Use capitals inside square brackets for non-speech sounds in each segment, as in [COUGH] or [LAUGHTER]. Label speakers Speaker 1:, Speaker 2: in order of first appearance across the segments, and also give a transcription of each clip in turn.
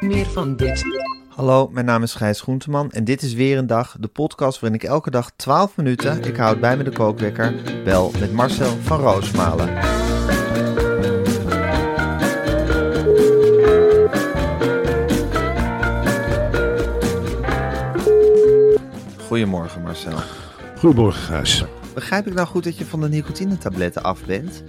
Speaker 1: Meer van dit.
Speaker 2: Hallo, mijn naam is Gijs Groenteman en dit is weer een dag, de podcast waarin ik elke dag 12 minuten, ik houd bij me de kookwekker, bel met Marcel van Roosmalen. Goedemorgen Marcel.
Speaker 3: Goedemorgen, Gijs.
Speaker 2: Begrijp ik nou goed dat je van de nicotinetabletten af bent?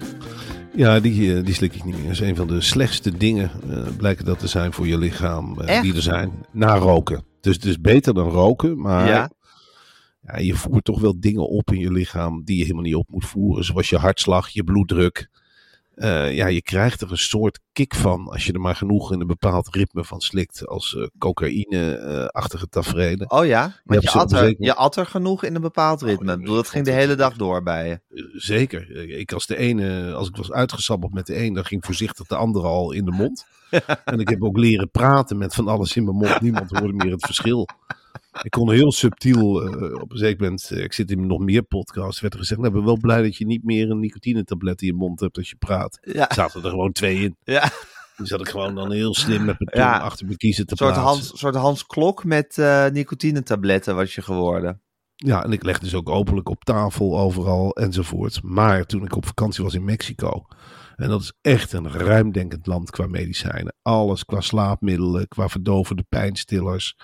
Speaker 3: Ja, die, eh, die slik ik niet meer. Dat is een van de slechtste dingen, eh, blijken dat te zijn voor je lichaam, eh, die er zijn, na roken. Dus het is beter dan roken, maar
Speaker 2: Ja.
Speaker 3: ja, je voert toch wel dingen op in je lichaam die je helemaal niet op moet voeren. Zoals je hartslag, je bloeddruk. Eh, ja, je krijgt er een soort kick van als je er maar genoeg in een bepaald ritme van slikt. Als eh, cocaïne-achtige tafereelen.
Speaker 2: Oh ja, je
Speaker 3: ze
Speaker 2: at, er, je at er genoeg in een bepaald ritme. Ik bedoel, dat ging de hele dag door bij je.
Speaker 3: Zeker. Ik als de ene, als ik was uitgesabbeld met de een, dan ging voorzichtig de andere al in de mond. [LAUGHS] En ik heb ook leren praten met van alles in mijn mond. Niemand hoorde meer het verschil. Ik kon heel subtiel, eh, op een zeker moment, eh, ik zit in nog meer podcasts, werd er gezegd, nou, ik ben wel blij dat je niet meer een nicotinetablet in je mond hebt als je praat.
Speaker 2: Ja.
Speaker 3: Zaten er gewoon twee in.
Speaker 2: Ja.
Speaker 3: Dus zat ik gewoon dan heel slim met mijn tong
Speaker 2: Ja.
Speaker 3: achter mijn kiezen te
Speaker 2: Een soort
Speaker 3: praten.
Speaker 2: Hans, soort Hans Klok met eh nicotinetabletten was je geworden.
Speaker 3: Ja, en ik leg dus ook openlijk op tafel overal enzovoort. Maar toen ik op vakantie was in Mexico. En dat is echt een ruimdenkend land qua medicijnen. Alles qua slaapmiddelen, qua verdovende pijnstillers,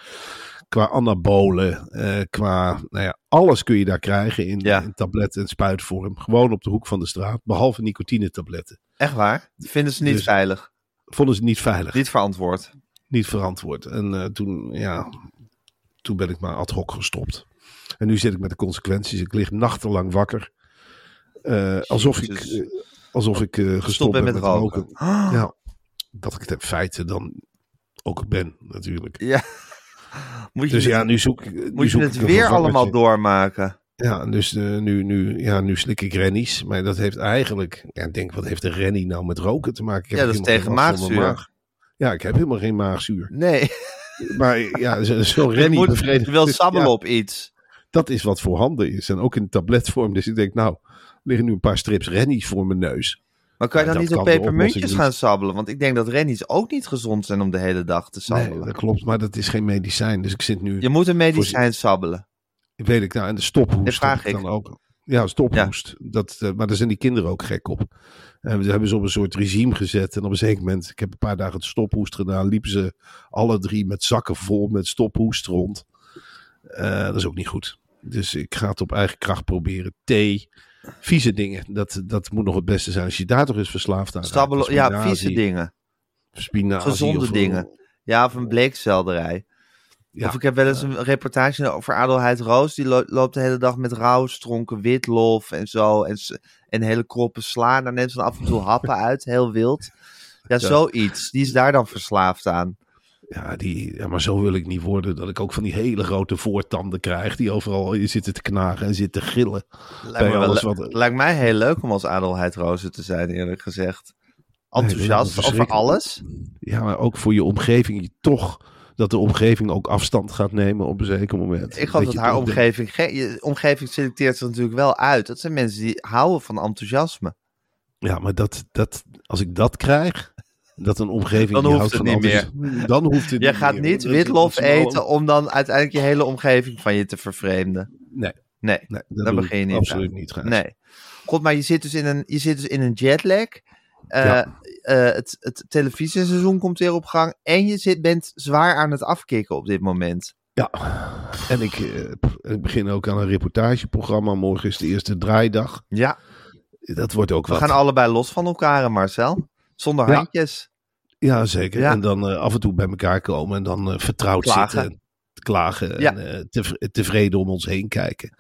Speaker 3: qua anabolen, eh, qua, nou ja, alles kun je daar krijgen in,
Speaker 2: Ja.
Speaker 3: in tablet- en spuitvorm. Gewoon op de hoek van de straat, behalve nicotinetabletten.
Speaker 2: Echt waar? Vinden ze niet
Speaker 3: Dus-
Speaker 2: veilig?
Speaker 3: Vonden ze niet veilig,
Speaker 2: Niet verantwoord?
Speaker 3: niet verantwoord. En eh, toen, ja, toen ben ik maar ad hoc gestopt. En nu zit ik met de consequenties. Ik lig nachtenlang wakker. Eh, alsof ik, alsof ik gestopt
Speaker 2: ben
Speaker 3: ben
Speaker 2: met
Speaker 3: met
Speaker 2: roken.
Speaker 3: roken. [GASPS] Ja, dat ik het in feite dan ook ben, natuurlijk.
Speaker 2: Ja. Moet je
Speaker 3: Dus
Speaker 2: het,
Speaker 3: ja, nu zoek, nu
Speaker 2: moet je het weer allemaal doormaken?
Speaker 3: Ja, dus eh, nu, nu, ja, nu slik ik rennies. Maar dat heeft eigenlijk... Ja, ik denk, wat heeft de rennie nou met roken te maken? Ik heb
Speaker 2: Ja, dat is tegen maagzuur.
Speaker 3: maag. Ja, ik heb helemaal geen maagzuur.
Speaker 2: Nee, [LAUGHS]
Speaker 3: Maar ja, zo- zo'n
Speaker 2: je,
Speaker 3: rennie
Speaker 2: moet, je wil sabbelen
Speaker 3: Ja.
Speaker 2: op iets.
Speaker 3: dat is wat voorhanden is. En ook in tabletvorm. Dus ik denk, nou, er liggen nu een paar strips rennies voor mijn neus.
Speaker 2: Maar kan je dan niet op pepermuntjes gaan sabbelen? Want ik denk dat rennies ook niet gezond zijn om de hele dag te
Speaker 3: Nee,
Speaker 2: sabbelen.
Speaker 3: dat klopt. Maar dat is geen medicijn. Dus ik zit nu,
Speaker 2: Je moet een medicijn sabbelen.
Speaker 3: weet ik nou, en de stophoest
Speaker 2: Dat vraag ik.
Speaker 3: dan ook. Ja, stophoest. Dat, eh, maar daar zijn die kinderen ook gek op. En we hebben ze op een soort regime gezet. En op een zeker moment, ik heb een paar dagen het stophoest gedaan, liepen ze alle drie met zakken vol met stophoest rond. Eh, dat is ook niet goed. Dus ik ga het op eigen kracht proberen. Thee, vieze dingen. Dat, dat moet nog het beste zijn. Als je daar toch eens verslaafd aan raakt.
Speaker 2: Sabbelen, ja, vieze dingen.
Speaker 3: spinazie
Speaker 2: Gezonde
Speaker 3: of-
Speaker 2: dingen. Ja, of een bleekselderij.
Speaker 3: Ja.
Speaker 2: Of ik heb wel eens een reportage over Adelheid Roos. Die lo- loopt de hele dag met rauw stronken witlof en zo. En, en hele kroppen sla. Daar neemt ze af en toe happen [LAUGHS] uit. Heel wild. Ja, zoiets. Die is daar dan verslaafd aan.
Speaker 3: Ja, die, ja, maar zo wil ik niet worden. Dat ik ook van die hele grote voortanden krijg. Die overal je zitten te knagen en zitten gillen.
Speaker 2: Lijkt, me
Speaker 3: wat-
Speaker 2: lijkt mij heel leuk om als Adelheid Roos te zijn, eerlijk gezegd. Enthousiast over alles.
Speaker 3: Ja, maar ook voor je omgeving. Je toch dat de omgeving ook afstand gaat nemen op een zeker moment.
Speaker 2: Ik geloof dat haar omgeving... ge- je omgeving selecteert ze natuurlijk wel uit. Dat zijn mensen die houden van enthousiasme.
Speaker 3: Ja, maar dat, dat, als ik dat krijg, dat een omgeving
Speaker 2: Dan
Speaker 3: die
Speaker 2: hoeft
Speaker 3: houdt
Speaker 2: het
Speaker 3: van
Speaker 2: niet meer. [LAUGHS]
Speaker 3: Dan hoeft het
Speaker 2: Jij
Speaker 3: niet
Speaker 2: gaat niet witlof eten om dan uiteindelijk je hele omgeving van je te vervreemden.
Speaker 3: Nee,
Speaker 2: Nee,
Speaker 3: nee dat
Speaker 2: daar begin je niet
Speaker 3: Absoluut
Speaker 2: aan.
Speaker 3: niet. Gijs.
Speaker 2: nee. God, maar je zit dus in een, je zit dus in een jetlag. Eh,
Speaker 3: Ja.
Speaker 2: eh, het, het televisieseizoen komt weer op gang. En je zit, bent zwaar aan het afkicken op dit moment.
Speaker 3: Ja, en ik, eh, ik begin ook aan een reportageprogramma. Morgen is de eerste draaidag.
Speaker 2: Ja,
Speaker 3: Dat wordt ook
Speaker 2: we
Speaker 3: wat.
Speaker 2: gaan allebei los van elkaar, Marcel. Zonder
Speaker 3: Ja.
Speaker 2: handjes.
Speaker 3: Ja, zeker.
Speaker 2: Ja.
Speaker 3: En dan eh, af en toe bij elkaar komen en dan eh, vertrouwd
Speaker 2: Klagen.
Speaker 3: zitten. Klagen
Speaker 2: Ja.
Speaker 3: en eh, tev- tevreden om ons heen kijken.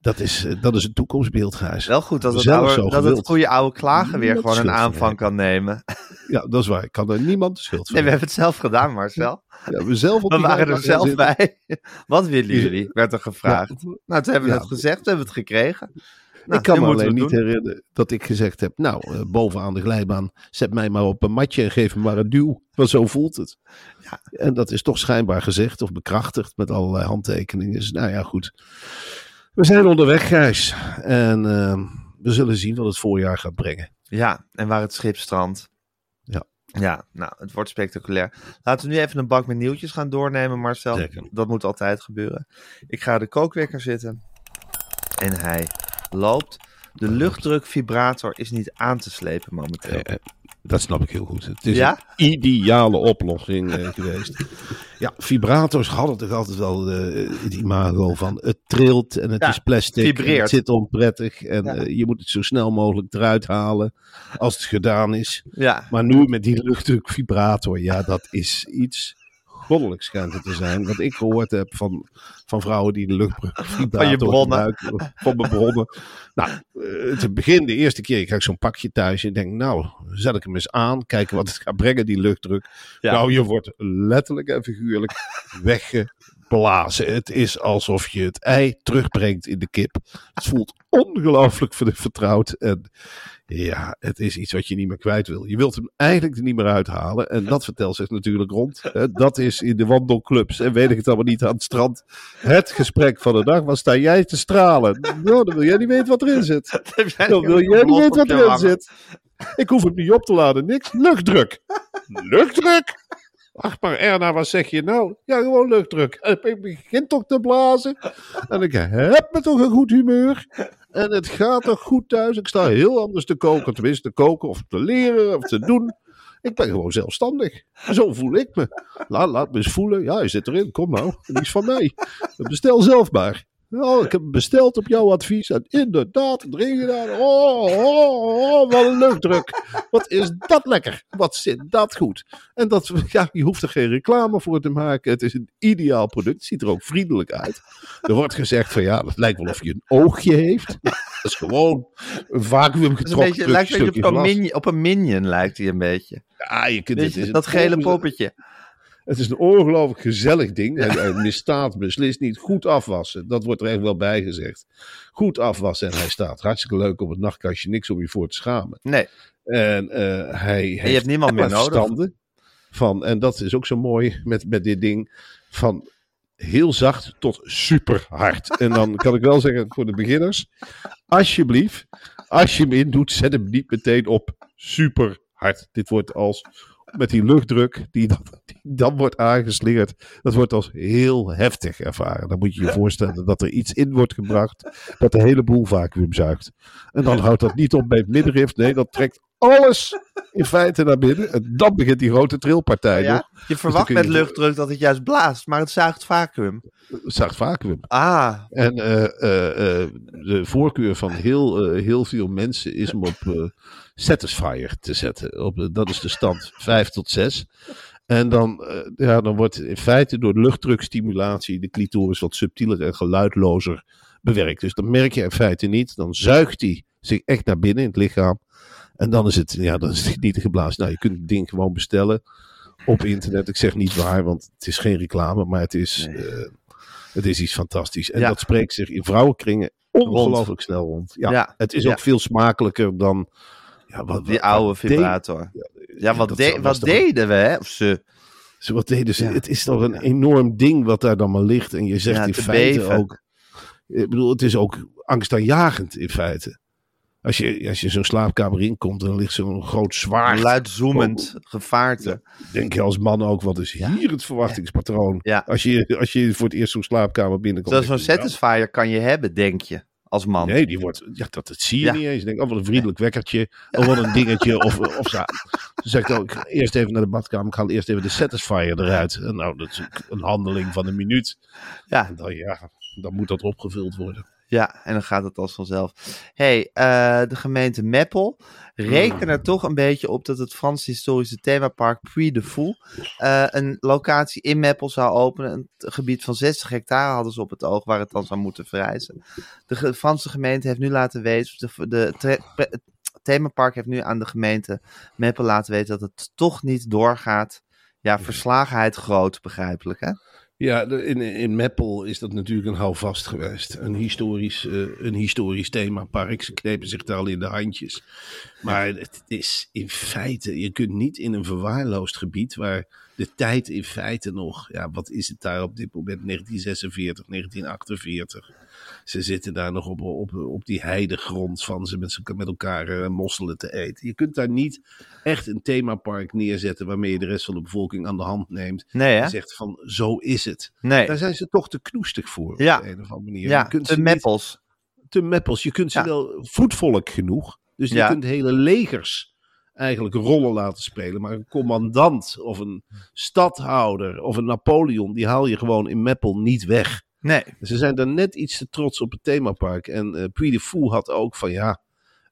Speaker 3: Dat is, dat is een toekomstbeeld, Gijs.
Speaker 2: Wel goed dat het, oude, dat het goede oude klagen weer
Speaker 3: Niemand
Speaker 2: gewoon een aanvang kan nemen.
Speaker 3: Ja, dat is waar. Ik kan er niemand de schuld van
Speaker 2: Nee, we hebben het zelf gedaan, Marcel.
Speaker 3: Ja, we zelf op
Speaker 2: We waren er zelf
Speaker 3: zitten.
Speaker 2: bij. Wat willen jullie? Werd er gevraagd.
Speaker 3: Ja.
Speaker 2: Nou, toen hebben we
Speaker 3: Ja.
Speaker 2: het gezegd, we hebben het gekregen. Nou,
Speaker 3: ik kan me alleen niet
Speaker 2: doen.
Speaker 3: herinneren dat ik gezegd heb... Nou, eh, bovenaan de glijbaan, zet mij maar op een matje en geef me maar een duw. Want zo voelt het.
Speaker 2: Ja.
Speaker 3: En dat is toch schijnbaar gezegd of bekrachtigd met allerlei handtekeningen. Dus nou ja, goed. We zijn onderweg, Gijs. En eh, we zullen zien wat het voorjaar gaat brengen.
Speaker 2: Ja, en waar het schip strandt.
Speaker 3: Ja.
Speaker 2: Ja, nou, het wordt spectaculair. Laten we nu even een bak met nieuwtjes gaan doornemen, Marcel.
Speaker 3: Zeker.
Speaker 2: Dat moet altijd gebeuren. Ik ga de kookwekker zitten. En hij loopt. De luchtdrukvibrator is niet aan te slepen momenteel.
Speaker 3: Eh, eh, dat snap ik heel goed. Het is
Speaker 2: Ja?
Speaker 3: een ideale oplossing eh, geweest. Ja, vibrators hadden toch altijd wel eh, het imago van het trilt en het
Speaker 2: Ja,
Speaker 3: is plastic. en. Het zit onprettig en
Speaker 2: Ja.
Speaker 3: je moet het zo snel mogelijk eruit halen als het gedaan is.
Speaker 2: Ja,
Speaker 3: Maar nu met die luchtdrukvibrator, ja, dat is iets goddelijks schijnt het te zijn. Wat ik gehoord heb van, van vrouwen die de luchtdrukvibrator
Speaker 2: Van je bronnen.
Speaker 3: gebruiken. Van mijn bronnen. Nou, eh, te begin, de eerste keer, ik krijg zo'n pakje thuis en denk, nou, zet ik hem eens aan, kijken wat het gaat brengen, die luchtdruk.
Speaker 2: Ja.
Speaker 3: Nou, je wordt letterlijk en figuurlijk [LAUGHS] weggeblazen. Het is alsof je het ei terugbrengt in de kip. Het voelt ongelooflijk ver- vertrouwd en ja, het is iets wat je niet meer kwijt wil. Je wilt hem eigenlijk er niet meer uithalen. En dat vertelt zich natuurlijk rond. Dat is in de wandelclubs. En weet ik het allemaal niet aan het strand. Het gesprek van de dag. Wat sta jij te stralen? Nou, dan wil jij niet weten wat erin zit. [LAUGHS] Dan wil jij niet weten wat erin zit. Ik hoef het niet op te laden. Niks. Luchtdruk. Luchtdruk? Ach, maar Erna, wat zeg je nou? Ja, gewoon luchtdruk. En Ik begin toch te blazen. [LAUGHS] En ik heb me toch een goed humeur. En het gaat toch goed thuis. Ik sta heel anders te koken. Tenminste, te koken of te leren of te doen. Ik ben gewoon zelfstandig. Zo voel ik me. Laat, laat me eens voelen. Ja, je zit erin. Kom nou. Die is van mij. Bestel zelf maar. Nou, ik heb besteld op jouw advies. En inderdaad, erin gedaan. Oh, oh, oh, wat een luchtdruk. Wat is dat lekker. Wat zit dat goed. En dat, ja, je hoeft er geen reclame voor te maken. Het is een ideaal product. Het ziet er ook vriendelijk uit. Er wordt gezegd van ja, het lijkt wel of je een oogje heeft. Dat is gewoon een vacuüm
Speaker 2: beetje, het lijkt een beetje op een, minion, op een minion, lijkt hij een beetje.
Speaker 3: Ja, je kunt, het is
Speaker 2: dat gele poppetje.
Speaker 3: Het is een ongelooflijk gezellig ding. Hij, hij misstaat beslist niet. Goed afwassen. Dat wordt er echt wel bij gezegd. Goed afwassen en hij staat. Hartstikke leuk op het nachtkastje. Niks om je voor te schamen.
Speaker 2: Nee,
Speaker 3: En eh, hij heeft
Speaker 2: hebt niemand meer nodig.
Speaker 3: Van, en dat is ook zo mooi met, met dit ding. Van heel zacht tot super hard. En dan kan ik wel zeggen voor de beginners. Alsjeblieft, als je hem in doet, zet hem niet meteen op super hard. Dit wordt als met die luchtdruk die dan, die dan wordt aangeslingerd. Dat wordt als heel heftig ervaren. Dan moet je je voorstellen dat er iets in wordt gebracht dat de hele boel vacuüm zuigt. En dan houdt dat niet op bij het middenrif. Nee, dat trekt alles in feite naar binnen. En dan begint die grote trilpartij.
Speaker 2: ja, je verwacht
Speaker 3: kun
Speaker 2: met luchtdruk dat het juist blaast, maar het zuigt vacuüm.
Speaker 3: Het zuigt vacuüm.
Speaker 2: Ah,
Speaker 3: En eh, eh, eh, de voorkeur van heel, heel veel mensen is om op Satisfyer te zetten. Op, dat is de stand 5 tot 6. En dan, ja, dan wordt in feite door luchtdrukstimulatie de clitoris wat subtieler en geluidlozer bewerkt. Dus dan merk je in feite niet. Dan zuigt hij zich echt naar binnen in het lichaam. En dan is het, ja, dan is het niet geblazen. Nou, je kunt het ding gewoon bestellen op internet. Ik zeg niet waar, want het is geen reclame, maar het is,
Speaker 2: Nee.
Speaker 3: eh, het is iets fantastisch. En
Speaker 2: Ja.
Speaker 3: dat spreekt zich in vrouwenkringen ongelooflijk snel rond. Ja,
Speaker 2: Ja.
Speaker 3: Het is ook veel smakelijker dan ja, wat,
Speaker 2: die oude vibrator. Ja, wat, de- deden we, hè? Of ze.
Speaker 3: Ze wat deden ze? Het is toch een enorm ding wat daar dan maar ligt. En je zegt in
Speaker 2: te
Speaker 3: feite
Speaker 2: beven.
Speaker 3: ook. Ik bedoel, het is ook angstaanjagend in feite. Als je, als je zo'n slaapkamer inkomt, dan ligt zo'n groot zwaard.
Speaker 2: Luidzoemend gevaarte.
Speaker 3: Denk je als man ook, wat is hier het verwachtingspatroon?
Speaker 2: Ja.
Speaker 3: Als, je, als je voor het eerst zo'n slaapkamer binnenkomt.
Speaker 2: Zo'n
Speaker 3: je, nou,
Speaker 2: satisfier kan je hebben, denk je. als man.
Speaker 3: Nee, die wordt, ja, dat, dat zie je
Speaker 2: Ja.
Speaker 3: niet eens. Ik denk, oh, wat een vriendelijk wekkertje. Oh, wat een dingetje. Of, of zo. Ze zegt ook, ik ga eerst even naar de badkamer. Ik haal eerst even de Satisfier eruit. En nou, dat is een handeling van een minuut.
Speaker 2: Ja,
Speaker 3: En dan, ja, dan moet dat opgevuld worden.
Speaker 2: Ja, en dan gaat het als vanzelf. hey, eh, de gemeente Meppel reken er toch een beetje op dat het Frans historische themapark Puy de Fou eh, een locatie in Meppel zou openen. Een gebied van 60 hectare hadden ze op het oog waar het dan zou moeten verrijzen. De ge- Franse gemeente heeft nu laten weten, de, de het themapark heeft nu aan de gemeente Meppel laten weten dat het toch niet doorgaat. Ja, verslagenheid groot, begrijpelijk hè?
Speaker 3: Ja, in, in Meppel is dat natuurlijk een houvast geweest. Een historisch, eh, een historisch themapark. Ze knepen zich daar al in de handjes. Maar het is in feite, je kunt niet in een verwaarloosd gebied waar de tijd in feite nog, ja, wat is het daar op dit moment? 1946, 1948. Ze zitten daar nog op, op, op die heidegrond van ze met, met elkaar eh, mosselen te eten. Je kunt daar niet echt een themapark neerzetten waarmee je de rest van de bevolking aan de hand neemt.
Speaker 2: Nee hè?
Speaker 3: En zegt van, zo is het.
Speaker 2: Nee.
Speaker 3: Daar zijn ze toch te knoestig voor
Speaker 2: Ja.
Speaker 3: op de een of andere manier.
Speaker 2: Ja,
Speaker 3: niet-
Speaker 2: Meppels.
Speaker 3: te meppels. Je kunt ze
Speaker 2: Ja.
Speaker 3: wel voetvolk genoeg. Dus
Speaker 2: Ja.
Speaker 3: je kunt hele legers eigenlijk rollen laten spelen. Maar een commandant of een stadhouder of een Napoleon, die haal je gewoon in Meppel niet weg.
Speaker 2: Nee.
Speaker 3: Ze zijn daar net iets te trots op het themapark. En eh Puy de Fou had ook van ja,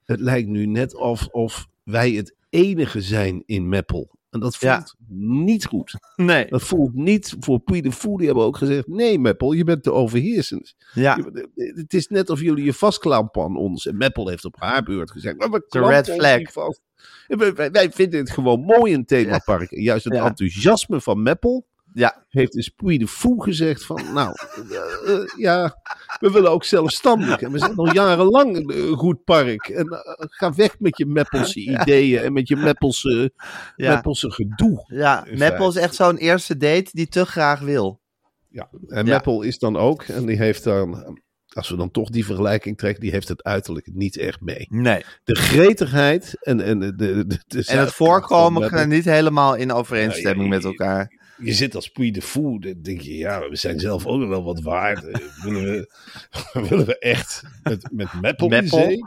Speaker 3: het lijkt nu net of, of wij het enige zijn in Meppel. En dat voelt
Speaker 2: Ja.
Speaker 3: niet goed.
Speaker 2: Nee.
Speaker 3: Dat voelt niet voor Puy de Fou. Die hebben ook gezegd, nee Meppel, je bent te overheersend.
Speaker 2: Ja.
Speaker 3: Je- Het is net of jullie je vastklampen aan ons. En Meppel heeft op haar beurt gezegd, maar we
Speaker 2: red flag.
Speaker 3: vast. Wij, vinden het gewoon mooi een themapark. En juist het
Speaker 2: Ja.
Speaker 3: enthousiasme van Meppel
Speaker 2: Ja.
Speaker 3: heeft dus Puy de Fou gezegd van, nou, eh, eh, ja, we willen ook zelfstandig. En we zijn al jarenlang een eh, goed park. En ga weg met je Meppelse [LAUGHS] ideeën en met je Meppelse,
Speaker 2: Ja.
Speaker 3: Meppelse gedoe.
Speaker 2: Ja, Meppel is echt zo'n eerste date die te graag wil.
Speaker 3: Ja, en
Speaker 2: Ja.
Speaker 3: Meppel is dan ook, en die heeft dan, als we dan toch die vergelijking trekken, die heeft het uiterlijk niet echt mee.
Speaker 2: Nee.
Speaker 3: De gretigheid en, en de, de, de, de
Speaker 2: En het voorkomen gaan niet helemaal in overeenstemming met elkaar.
Speaker 3: Je zit als Puy de Fou, dan denk je, ja, we zijn zelf ook wel wat waard. Eh, willen, we, [LAUGHS] willen we echt met, met Meppel,
Speaker 2: Meppel?
Speaker 3: in zee?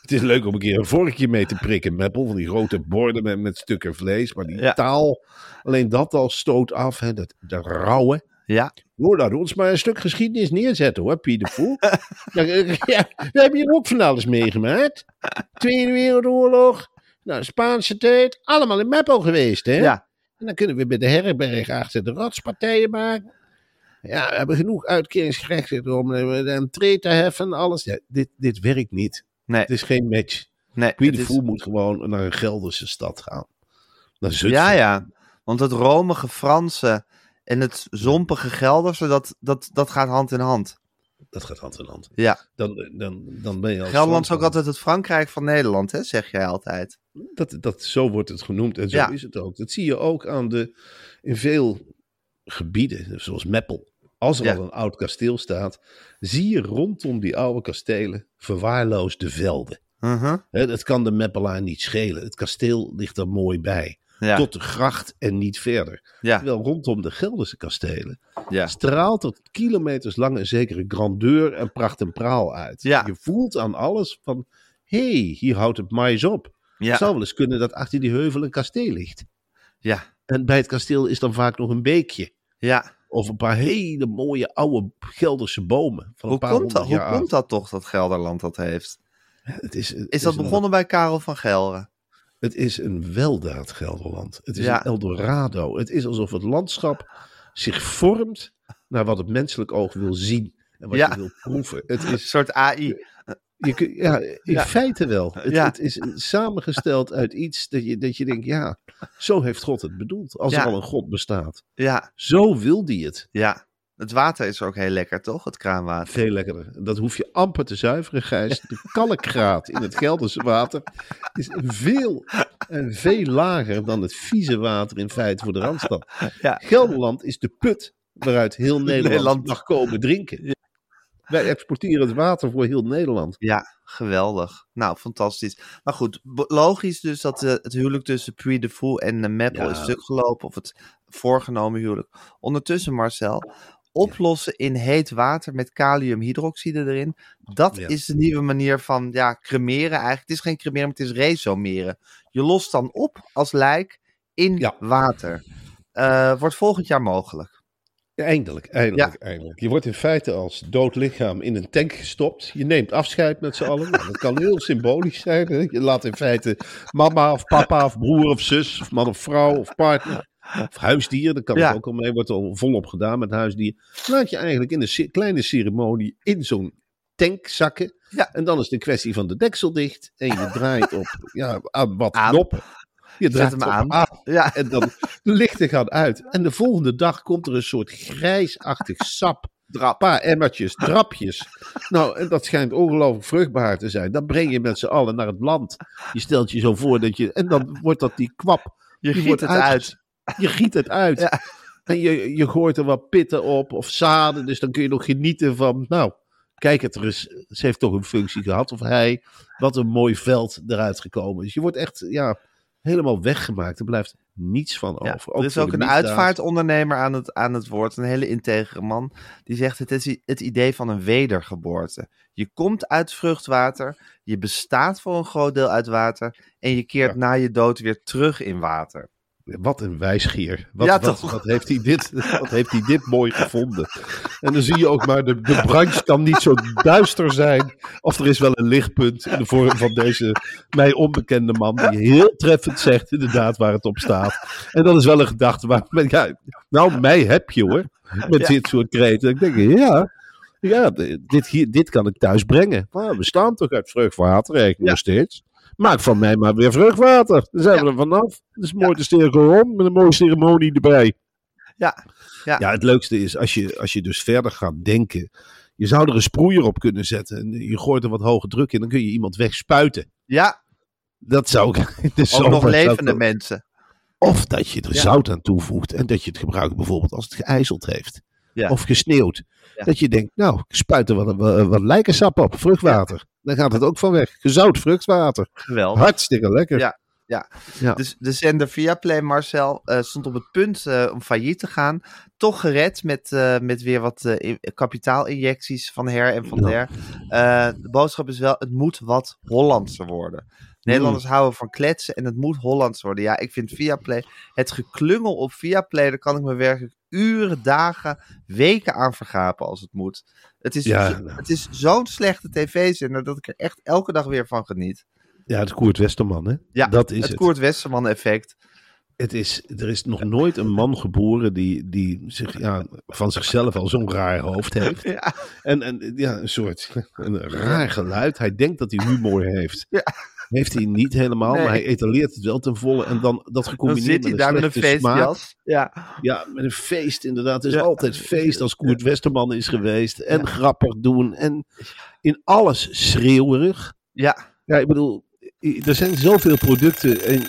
Speaker 3: Het is leuk om een keer een vorkje mee te prikken, Meppel. Van die grote borden met, met stukken vlees. Maar die
Speaker 2: Ja.
Speaker 3: taal, alleen dat al stoot af. Hè, dat, dat rauwe.
Speaker 2: Ja.
Speaker 3: Hoor, laat ons maar een stuk geschiedenis neerzetten hoor, Piet de [LAUGHS] ja, eh, ja, we hebben hier ook van alles meegemaakt. Tweede Wereldoorlog, nou, Spaanse tijd, allemaal in Meppel geweest hè.
Speaker 2: Ja.
Speaker 3: En dan kunnen we bij de herberg achter de rotspartijen maken. Ja, we hebben genoeg uitkeringsgerechten om de entree te heffen, alles. Ja, dit, dit werkt niet.
Speaker 2: Nee.
Speaker 3: Het is geen match.
Speaker 2: Nee.
Speaker 3: Voel moet gewoon naar een Gelderse stad gaan. Naar Zutphen.
Speaker 2: Ja, ja. Want het romige Franse en het zompige Gelderse, dat, dat, dat gaat hand in hand.
Speaker 3: Dat gaat hand in hand.
Speaker 2: Ja.
Speaker 3: Dan, dan, dan ben je als
Speaker 2: Gelderland is ook altijd het Frankrijk van Nederland, hè, zeg jij altijd.
Speaker 3: Dat, dat, zo wordt het genoemd en zo
Speaker 2: Ja.
Speaker 3: is het ook. Dat zie je ook aan de, in veel gebieden, zoals Meppel. Als er
Speaker 2: Ja.
Speaker 3: al een oud kasteel staat, zie je rondom die oude kastelen verwaarloosde velden. Hè, dat kan de Meppelaar niet schelen. Het kasteel ligt er mooi bij.
Speaker 2: Ja.
Speaker 3: Tot de gracht en niet verder.
Speaker 2: Ja.
Speaker 3: Terwijl rondom de Gelderse kastelen
Speaker 2: Ja.
Speaker 3: straalt er kilometers lang een zekere grandeur en pracht en praal uit. Je voelt aan alles van, hé, hey, hier houdt het mais op. Het
Speaker 2: Ja.
Speaker 3: zou wel eens kunnen dat achter die heuvel een kasteel ligt.
Speaker 2: Ja.
Speaker 3: En bij het kasteel is dan vaak nog een beekje.
Speaker 2: Ja.
Speaker 3: Of een paar hele mooie oude Gelderse bomen. Van
Speaker 2: Hoe,
Speaker 3: een paar
Speaker 2: komt dat, hoe komt dat toch dat Gelderland dat heeft?
Speaker 3: Het is, het
Speaker 2: Is dat
Speaker 3: een-
Speaker 2: begonnen bij Karel van Gelre?
Speaker 3: Het is een weldaad Gelderland. Het is
Speaker 2: Ja.
Speaker 3: een Eldorado. Het is alsof het landschap zich vormt naar wat het menselijk oog wil zien. En wat
Speaker 2: Ja.
Speaker 3: je wil proeven. Het [LAUGHS]
Speaker 2: Een
Speaker 3: is
Speaker 2: soort AI.
Speaker 3: Je ja, in
Speaker 2: Ja.
Speaker 3: feite wel. Het,
Speaker 2: Ja.
Speaker 3: het is samengesteld uit iets dat je, dat je denkt, ja, zo heeft God het bedoeld. Als
Speaker 2: Ja.
Speaker 3: er al een God bestaat.
Speaker 2: Ja.
Speaker 3: Zo wil die het.
Speaker 2: Ja. Het water is ook heel lekker, toch? Het kraanwater.
Speaker 3: Veel lekkerder. Dat hoef je amper te zuiveren, Gijs. De kalkgraad in het Gelderse water is veel en veel lager dan het vieze water in feite voor de Randstad.
Speaker 2: Ja.
Speaker 3: Gelderland is de put waaruit heel [LAUGHS] Nederland,
Speaker 2: Nederland-
Speaker 3: mag komen drinken. Wij exporteren het water voor heel Nederland.
Speaker 2: Ja, geweldig. Nou, fantastisch. Maar goed, logisch dus dat eh, het huwelijk tussen Puy de Fou en uh, Meppel
Speaker 3: Ja.
Speaker 2: is stuk gelopen. Of het voorgenomen huwelijk. Ondertussen, Marcel, oplossen in heet water met kaliumhydroxide erin. Dat
Speaker 3: Ja.
Speaker 2: is de nieuwe manier van ja, cremeren eigenlijk. Het is geen cremeren, maar het is resomeren. Je lost dan op als lijk in
Speaker 3: Ja.
Speaker 2: water. Eh, wordt volgend jaar mogelijk.
Speaker 3: Ja, eindelijk, eindelijk, eindelijk. Je wordt in feite als dood lichaam in een tank gestopt. Je neemt afscheid met z'n [LAUGHS] allen. Nou, dat kan heel symbolisch zijn. Hè? Je laat in feite mama of papa of broer of zus of man of vrouw of partner of huisdier. Dat kan
Speaker 2: Ja.
Speaker 3: ook al mee. Wordt al volop gedaan met huisdier. Laat je eigenlijk in een kleine ceremonie in zo'n tank zakken.
Speaker 2: Ja.
Speaker 3: En dan is het een kwestie van de deksel dicht. En je draait op ja, aan wat
Speaker 2: Aan.
Speaker 3: knoppen. Je draait
Speaker 2: hem aan. Ja.
Speaker 3: en dan de lichten gaan uit. En de volgende dag komt er een soort grijsachtig sap. Een paar emmertjes, drapjes. [LAUGHS] Nou, en dat schijnt ongelooflijk vruchtbaar te zijn. Dan breng je met z'n allen naar het land. Je stelt je zo voor dat je... En dan wordt dat die kwap.
Speaker 2: Je giet het uit.
Speaker 3: Je giet het uit.
Speaker 2: Ja.
Speaker 3: En je, je gooit er wat pitten op of zaden. Dus dan kun je nog genieten van... Nou, kijk het er eens. Ze heeft toch een functie gehad. Of hij. Wat een mooi veld eruit gekomen. Dus je wordt echt... Ja, helemaal weggemaakt. Er blijft niets van
Speaker 2: Ja,
Speaker 3: over.
Speaker 2: er is ook een
Speaker 3: misdaad.
Speaker 2: uitvaartondernemer aan het, aan het woord, een hele integere man. Die zegt: Het is het idee van een wedergeboorte. Je komt uit vruchtwater, je bestaat voor een groot deel uit water. En je keert
Speaker 3: Ja.
Speaker 2: na je dood weer terug in water.
Speaker 3: Wat een wijsgeer. Wat,
Speaker 2: Ja,
Speaker 3: wat, heeft hij dit, [LAUGHS] wat heeft hij dit mooi gevonden. En dan zie je ook maar, de, de branche kan niet zo duister zijn. Of er is wel een lichtpunt in de vorm van deze mij onbekende man. Die heel treffend zegt inderdaad waar het op staat. En dat is wel een gedachte waar, ja, nou mij heb je hoor. Met
Speaker 2: Ja.
Speaker 3: dit soort kreten. Ik denk, ja, ja dit, hier, dit kan ik thuis brengen. Maar we staan toch uit
Speaker 2: Ja.
Speaker 3: nog steeds. Maak van mij maar weer vruchtwater. Dan zijn we er vanaf. Dat is mooi de stereo met een mooie ceremonie erbij.
Speaker 2: Ja, ja.
Speaker 3: Ja, het leukste is als je, als je dus verder gaat denken. Je zou er een sproeier op kunnen zetten. En je gooit er wat hoge druk in. Dan kun je iemand wegspuiten.
Speaker 2: ja
Speaker 3: Dat zou ik. [LAUGHS]
Speaker 2: ook nog levende
Speaker 3: ook-
Speaker 2: mensen.
Speaker 3: Of dat je er
Speaker 2: Ja.
Speaker 3: zout aan toevoegt. En dat je het gebruikt bijvoorbeeld als het geijzeld heeft.
Speaker 2: Ja.
Speaker 3: Of gesneeuwd.
Speaker 2: Ja.
Speaker 3: Dat je denkt, nou, ik spuit er wat, wat, wat lijkensap op. Vruchtwater. Dan gaat het ook van weg. Gezout vruchtwater.
Speaker 2: Geweldig.
Speaker 3: Hartstikke lekker.
Speaker 2: Ja. Ja.
Speaker 3: Ja.
Speaker 2: Dus de zender Viaplay, Marcel, eh, stond op het punt eh, om failliet te gaan. Toch gered met, eh, met weer wat in- kapitaalinjecties van her en van der. De boodschap is wel, het moet wat Hollandser worden. Nederlanders
Speaker 3: Mm.
Speaker 2: houden van kletsen en het moet Hollands worden. Ja, ik vind Viaplay, het geklungel op Viaplay, daar kan ik me werkelijk uren, dagen, weken aan vergapen als het moet. Het is,
Speaker 3: Ja,
Speaker 2: zo-
Speaker 3: nou.
Speaker 2: het is zo'n slechte tv-zender dat ik er echt elke dag weer van geniet.
Speaker 3: Ja, het Koert Westerman, hè?
Speaker 2: Ja,
Speaker 3: dat is
Speaker 2: het
Speaker 3: het.
Speaker 2: Koert Westerman effect.
Speaker 3: Het is, er is nog nooit een man geboren die, die zich, ja, van zichzelf al zo'n raar hoofd heeft. [LAUGHS]
Speaker 2: Ja.
Speaker 3: En, en ja, een soort een raar geluid. Hij denkt dat hij humor heeft.
Speaker 2: Ja.
Speaker 3: Heeft hij niet helemaal,
Speaker 2: Nee.
Speaker 3: maar hij etaleert het wel ten volle. En dan dat
Speaker 2: Dan
Speaker 3: gecombineerd
Speaker 2: zit hij
Speaker 3: met
Speaker 2: daar
Speaker 3: een
Speaker 2: met een feestjas. Ja.
Speaker 3: Ja, met een feest inderdaad. Het is
Speaker 2: Ja.
Speaker 3: altijd feest als Koert Westerman is geweest. En grappig doen. En in alles schreeuwerig.
Speaker 2: ja,
Speaker 3: Ja, ik bedoel, er zijn zoveel producten en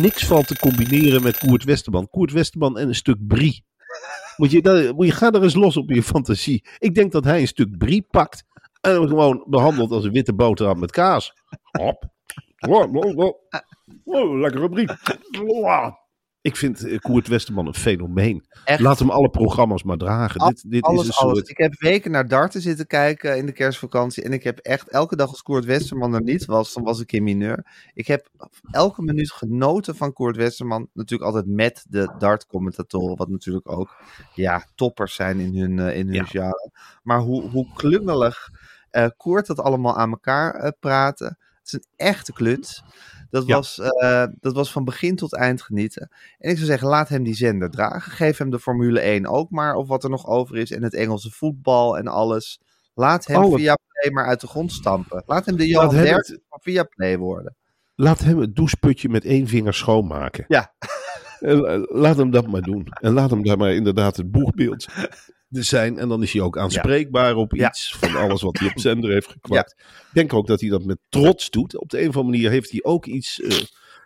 Speaker 3: niks valt te combineren met Koert Westerman. Koert Westerman en een stuk brie. Moet je, daar, moet je, ga er eens los op je fantasie. Ik denk dat hij een stuk brie pakt en hem gewoon behandelt als een witte boterham met kaas. Hop. Oh, oh, oh. Oh, lekkere brie. Oh. Ik vind eh, Koert Westerman een fenomeen.
Speaker 2: echt.
Speaker 3: Laat hem alle programma's maar dragen.
Speaker 2: Al-
Speaker 3: dit dit
Speaker 2: alles,
Speaker 3: is een
Speaker 2: alles.
Speaker 3: soort...
Speaker 2: Ik heb weken naar darten zitten kijken in de kerstvakantie. En ik heb echt elke dag als Koert Westerman er niet was, dan was ik in mineur. Ik heb elke minuut genoten van Koert Westerman. Natuurlijk altijd met de dartcommentatoren, wat natuurlijk ook ja, toppers zijn in hun, eh, in hun
Speaker 3: Ja.
Speaker 2: genre. Maar hoe, hoe klungelig eh Koert dat allemaal aan elkaar eh, praten. Het is een echte kluns. Dat,
Speaker 3: Ja.
Speaker 2: was, eh, dat was van begin tot eind genieten. En ik zou zeggen, laat hem die zender dragen. Geef hem de Formule 1 ook maar, of wat er nog over is. En het Engelse voetbal en alles. Laat hem via Play maar uit de grond stampen. Laat hem de Johan Derksen van via Play worden.
Speaker 3: Laat hem het doucheputje met één vinger schoonmaken.
Speaker 2: Ja.
Speaker 3: En, eh, laat hem dat maar doen. En laat hem daar maar inderdaad het boegbeeld zijn. En dan is hij ook aanspreekbaar op iets van alles wat hij op zender heeft [LAUGHS] gekwakt. Ik denk ook dat hij dat met trots doet. Op de een of andere manier heeft hij ook iets eh,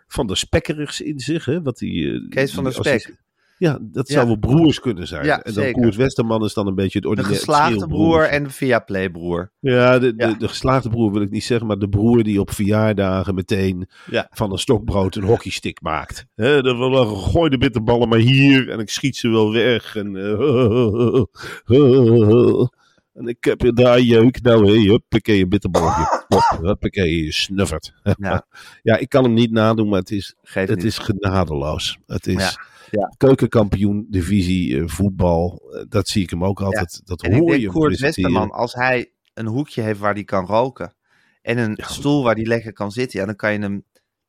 Speaker 3: van de spekkerigs in zich. Hè? Wat hij, eh,
Speaker 2: Kees van der Spek.
Speaker 3: Ja, dat
Speaker 2: Ja.
Speaker 3: zou wel broers kunnen zijn.
Speaker 2: Ja,
Speaker 3: en dan
Speaker 2: zeker.
Speaker 3: Koert Westerman is dan een beetje het
Speaker 2: De
Speaker 3: ordinaire
Speaker 2: geslaagde
Speaker 3: schreeuwbroer.
Speaker 2: broer en de via play broer.
Speaker 3: Ja, de, de,
Speaker 2: Ja.
Speaker 3: de geslaagde broer wil ik niet zeggen, maar de broer die op verjaardagen meteen van een stokbrood een hockeystick maakt. Hè, dan, dan gooi de bitterballen maar hier en ik schiet ze wel weg. En, eh, [LAUGHS] en ik heb je daar jeuk. Nou, hé, huppakee, een bitterballetje. Huppakee, je snuffert.
Speaker 2: Ja. [LAUGHS]
Speaker 3: ja, ik kan hem niet nadoen, maar het is, het
Speaker 2: niet.
Speaker 3: is genadeloos. Het is
Speaker 2: Ja,
Speaker 3: keukenkampioen, divisie, eh, voetbal. Eh, dat zie ik hem ook altijd. Dat
Speaker 2: En ik
Speaker 3: hoor je
Speaker 2: denk
Speaker 3: hem
Speaker 2: Koert. Westerman, als hij een hoekje heeft waar hij kan roken. En een stoel waar hij lekker kan zitten. Ja, dan kan je hem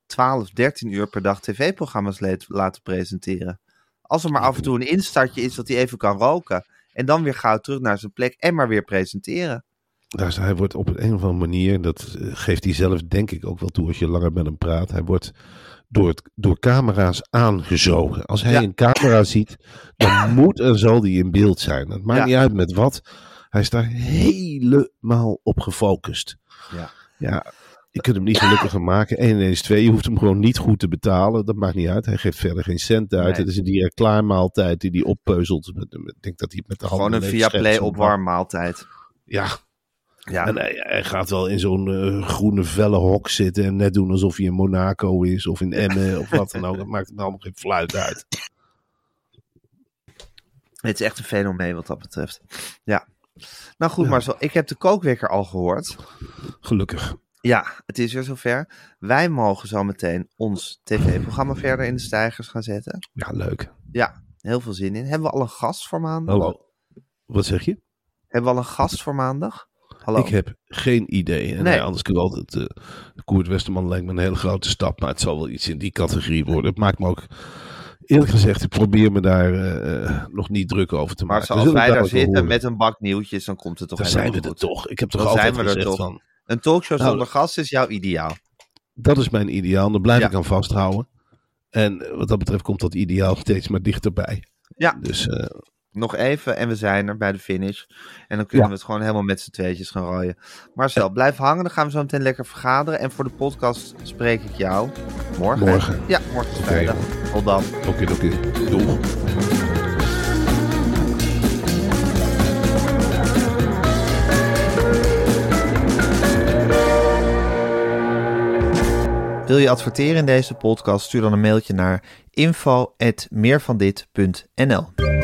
Speaker 2: 12, 13 uur per dag tv-programma's laten presenteren. Als er maar af en toe een instartje is dat hij even kan roken. En dan weer gauw terug naar zijn plek en maar weer presenteren.
Speaker 3: Daar hij wordt op een, een of andere manier, dat eh, geeft hij zelf denk ik ook wel toe als je langer met hem praat. Hij wordt door, het, door camera's aangezogen. Als hij
Speaker 2: Ja.
Speaker 3: een camera ziet, dan [COUGHS] moet en zal hij in beeld zijn. Het maakt
Speaker 2: Ja.
Speaker 3: niet uit met wat. Hij is daar helemaal op gefocust.
Speaker 2: Ja.
Speaker 3: Ja, je kunt hem niet gelukkiger maken. 1 1 is 2. Je hoeft hem gewoon niet goed te betalen. Dat maakt niet uit. Hij geeft verder geen cent uit.
Speaker 2: Nee.
Speaker 3: Het is een direct klaarmaaltijd die hij oppeuzelt. Ik denk dat hij met de
Speaker 2: Gewoon
Speaker 3: handen
Speaker 2: een
Speaker 3: leeg
Speaker 2: via play opwarmmaaltijd.
Speaker 3: Ja,
Speaker 2: Ja,
Speaker 3: en hij, hij gaat wel in zo'n eh, groene felle hok zitten en net doen alsof hij in Monaco is of in Emmen of wat dan ook. [LAUGHS] Dat maakt hem allemaal geen fluit uit.
Speaker 2: het is echt een fenomeen wat dat betreft. Ja. Nou goed,
Speaker 3: Ja.
Speaker 2: Marcel, ik heb de kookwekker al gehoord.
Speaker 3: Gelukkig.
Speaker 2: Ja, het is weer zover. Wij mogen zo meteen ons tv-programma verder in de stijgers gaan zetten.
Speaker 3: Ja, leuk.
Speaker 2: Ja, heel veel zin in. Hebben we al een gast voor maandag?
Speaker 3: Hallo. Wat zeg je?
Speaker 2: Hebben we al een gast voor maandag? Hallo.
Speaker 3: Ik heb geen idee. En
Speaker 2: Nee.
Speaker 3: ja, anders kun je altijd. eh Koert Westerman lijkt me een hele grote stap, maar het zal wel iets in die categorie worden. Het maakt me ook. Eerlijk gezegd, ik probeer me daar eh, eh, nog niet druk over te
Speaker 2: maar
Speaker 3: maken.
Speaker 2: Zoals
Speaker 3: zullen
Speaker 2: wij daar zitten
Speaker 3: horen.
Speaker 2: met een bak nieuwtjes, dan komt het toch
Speaker 3: Dan zijn we er toch. Ik heb toch
Speaker 2: Dan
Speaker 3: altijd
Speaker 2: zijn we er
Speaker 3: gezegd
Speaker 2: toch.
Speaker 3: van.
Speaker 2: Een talkshow
Speaker 3: Nou,
Speaker 2: zonder gast is jouw ideaal.
Speaker 3: Dat is mijn ideaal. Daar blijf
Speaker 2: Ja.
Speaker 3: ik aan vasthouden. En eh, wat dat betreft komt dat ideaal steeds maar dichterbij.
Speaker 2: Ja.
Speaker 3: Dus eh,
Speaker 2: Nog even en we zijn er bij de finish. En dan kunnen
Speaker 3: Ja.
Speaker 2: we het gewoon helemaal met z'n tweetjes gaan rooien. Marcel, blijf hangen. Dan gaan we zo meteen lekker vergaderen. En voor de podcast spreek ik jou morgen.
Speaker 3: Morgen.
Speaker 2: Ja, morgen is. Tot dan.
Speaker 3: oké, oké. Doeg.
Speaker 2: Wil je adverteren in deze podcast? Stuur dan een mailtje naar info.meervandit.nl